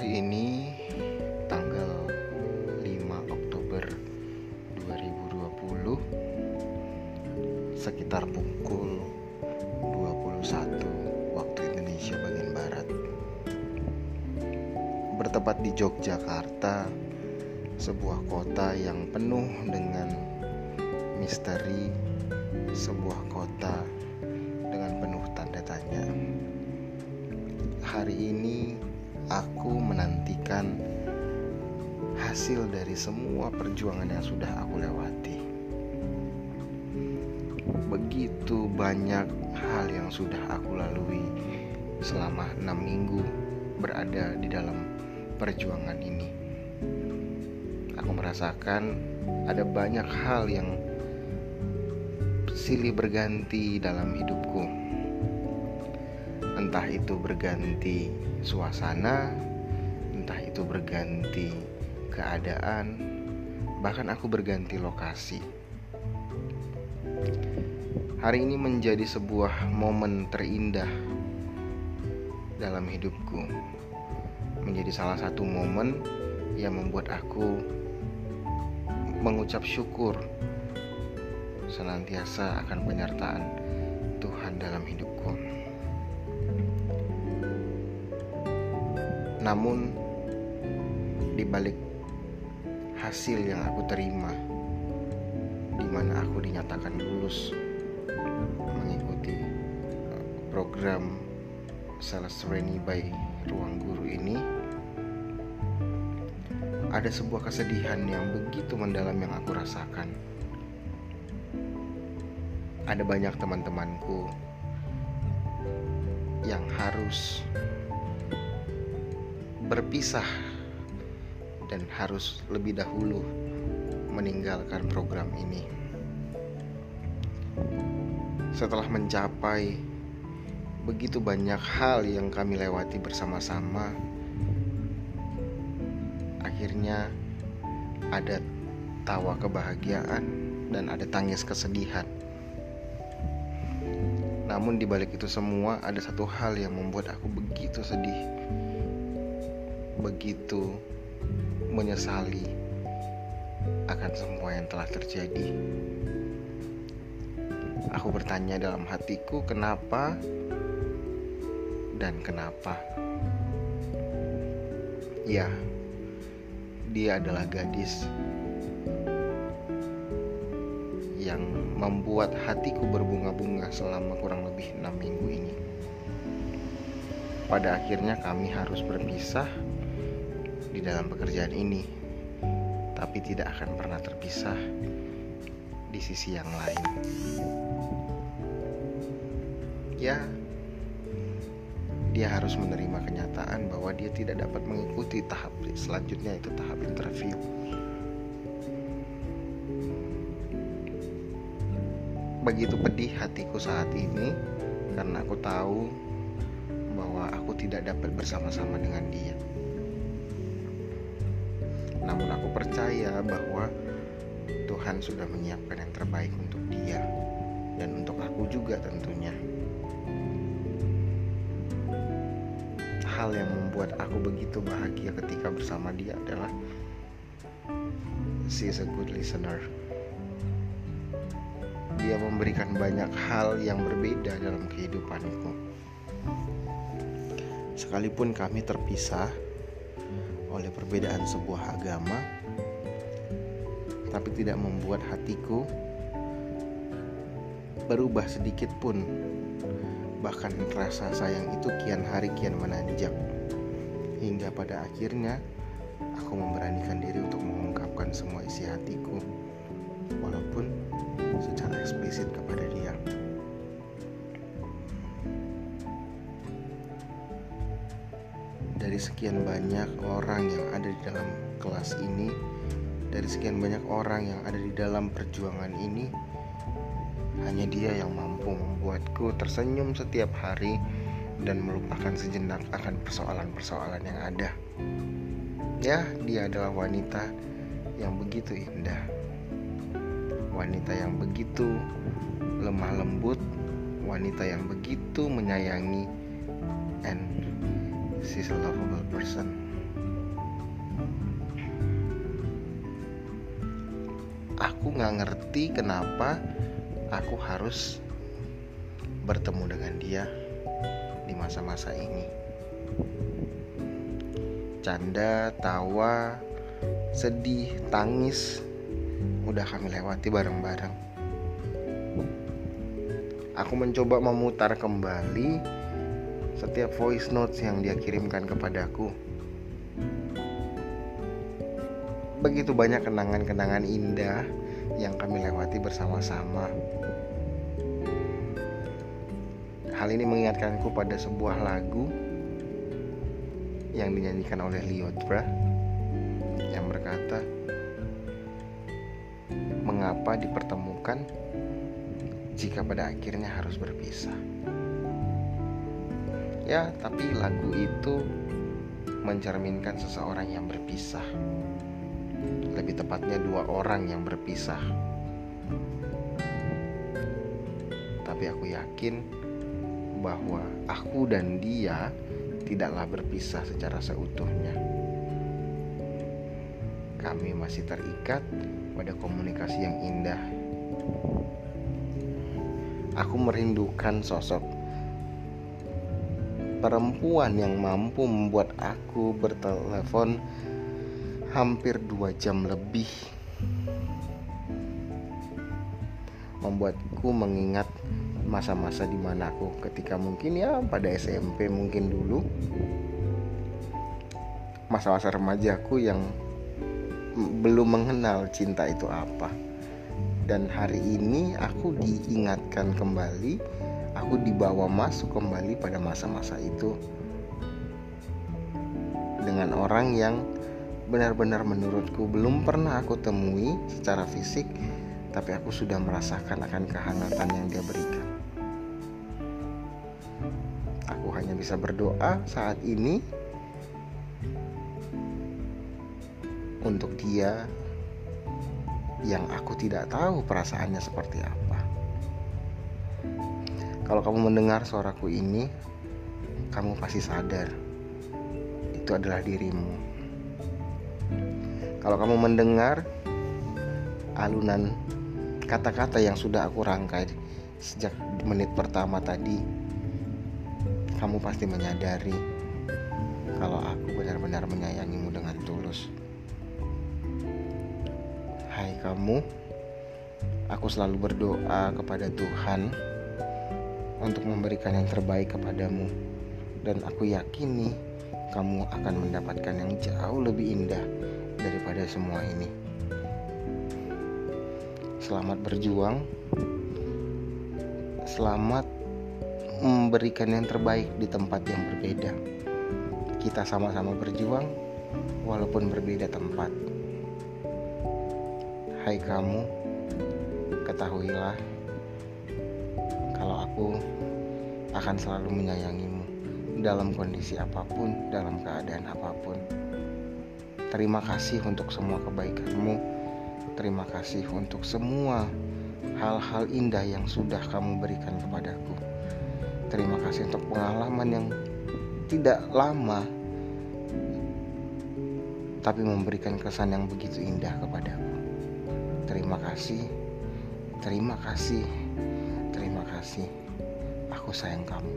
hari ini tanggal 5 Oktober 2020 sekitar pukul 21 waktu Indonesia bagian barat. Bertempat di Yogyakarta sebuah kota yang penuh dengan misteri sebuah kota dengan penuh tanda tanya. Hari ini aku menantikan hasil dari semua perjuangan yang sudah aku lewati. Begitu banyak hal yang sudah aku lalui selama enam minggu berada di dalam perjuangan ini. Aku merasakan ada banyak hal yang silih berganti dalam hidupku. Entah itu berganti suasana, entah itu berganti keadaan, bahkan aku berganti lokasi. Hari ini menjadi sebuah momen terindah dalam hidupku menjadi salah satu momen yang membuat aku mengucap syukur senantiasa akan penyertaan Tuhan dalam hidupku. Namun di balik hasil yang aku terima di mana aku dinyatakan lulus mengikuti program Sales Training by Ruang Guru ini ada sebuah kesedihan yang begitu mendalam yang aku rasakan. Ada banyak teman-temanku yang harus berpisah dan harus lebih dahulu meninggalkan program ini. Setelah mencapai begitu banyak hal yang kami lewati bersama-sama. Akhirnya ada tawa kebahagiaan dan ada tangis kesedihan. Namun di balik itu semua ada satu hal yang membuat aku begitu sedih. Begitu menyesali akan semua yang telah terjadi. Aku bertanya dalam hatiku, kenapa dan kenapa. Ya, dia adalah gadis yang membuat hatiku berbunga-bunga selama kurang lebih enam minggu ini. Pada akhirnya kami harus berpisah di dalam pekerjaan ini, tapi tidak akan pernah terpisah di sisi yang lain. Ya, dia harus menerima kenyataan bahwa dia tidak dapat mengikuti tahap selanjutnya itu tahap interview. Begitu pedih hatiku saat ini karena aku tahu bahwa aku tidak dapat bersama-sama dengan dia. Namun aku percaya bahwa Tuhan sudah menyiapkan yang terbaik untuk dia dan untuk aku juga tentunya. hal yang membuat aku begitu bahagia ketika bersama dia adalah she is a good listener. Dia memberikan banyak hal yang berbeda dalam kehidupanku. Sekalipun kami terpisah oleh perbedaan sebuah agama, tapi tidak membuat hatiku berubah sedikit pun. Bahkan rasa sayang itu kian hari kian menanjak. Hingga pada akhirnya aku memberanikan diri untuk mengungkapkan semua isi hatiku Walaupun secara eksplisit kepada dia Dari sekian banyak orang yang ada di dalam kelas ini Dari sekian banyak orang yang ada di dalam perjuangan ini hanya dia yang mampu membuatku tersenyum setiap hari dan melupakan sejenak akan persoalan-persoalan yang ada. Ya, dia adalah wanita yang begitu indah. Wanita yang begitu lemah lembut, wanita yang begitu menyayangi and she's a lovable person. Aku nggak ngerti kenapa aku harus bertemu dengan dia di masa-masa ini. canda, tawa, sedih, tangis udah kami lewati bareng-bareng. Aku mencoba memutar kembali setiap voice notes yang dia kirimkan kepadaku. Begitu banyak kenangan-kenangan indah yang kami lewati bersama-sama. Hal ini mengingatkanku pada sebuah lagu yang dinyanyikan oleh Liodra yang berkata, mengapa dipertemukan jika pada akhirnya harus berpisah. Ya, tapi lagu itu mencerminkan seseorang yang berpisah. Lebih tepatnya dua orang yang berpisah. Tapi aku yakin bahwa aku dan dia tidaklah berpisah secara seutuhnya. Kami masih terikat pada komunikasi yang indah. Aku merindukan sosok perempuan yang mampu membuat aku bertelepon hampir dua jam lebih membuatku mengingat masa-masa di mana aku ketika mungkin ya pada SMP mungkin dulu masa-masa remajaku yang belum mengenal cinta itu apa. Dan hari ini aku diingatkan kembali, aku dibawa masuk kembali pada masa-masa itu dengan orang yang benar-benar menurutku belum pernah aku temui secara fisik, tapi aku sudah merasakan akan kehangatan yang dia berikan. Aku hanya bisa berdoa saat ini untuk dia yang aku tidak tahu perasaannya seperti apa. Kalau kamu mendengar suaraku ini, kamu pasti sadar itu adalah dirimu. Kalau kamu mendengar alunan kata-kata yang sudah aku rangkai sejak menit pertama tadi, kamu pasti menyadari kalau aku benar-benar menyayangimu dengan tulus. Hai kamu, aku selalu berdoa kepada Tuhan untuk memberikan yang terbaik kepadamu, dan aku yakini kamu akan mendapatkan yang jauh lebih indah daripada semua ini. Selamat berjuang, selamat memberikan yang terbaik di tempat yang berbeda. Kita sama-sama berjuang, walaupun berbeda tempat. Hai kamu, ketahuilah aku akan selalu menyayangimu dalam kondisi apa pun, dalam keadaan apa pun. Terima kasih untuk semua kebaikanmu. Terima kasih untuk semua hal-hal indah yang sudah kamu berikan kepadaku. Terima kasih untuk pengalaman yang tidak lama tapi memberikan kesan yang begitu indah kepadaku. Terima kasih, terima kasih, terima kasih. Aku sayang kamu.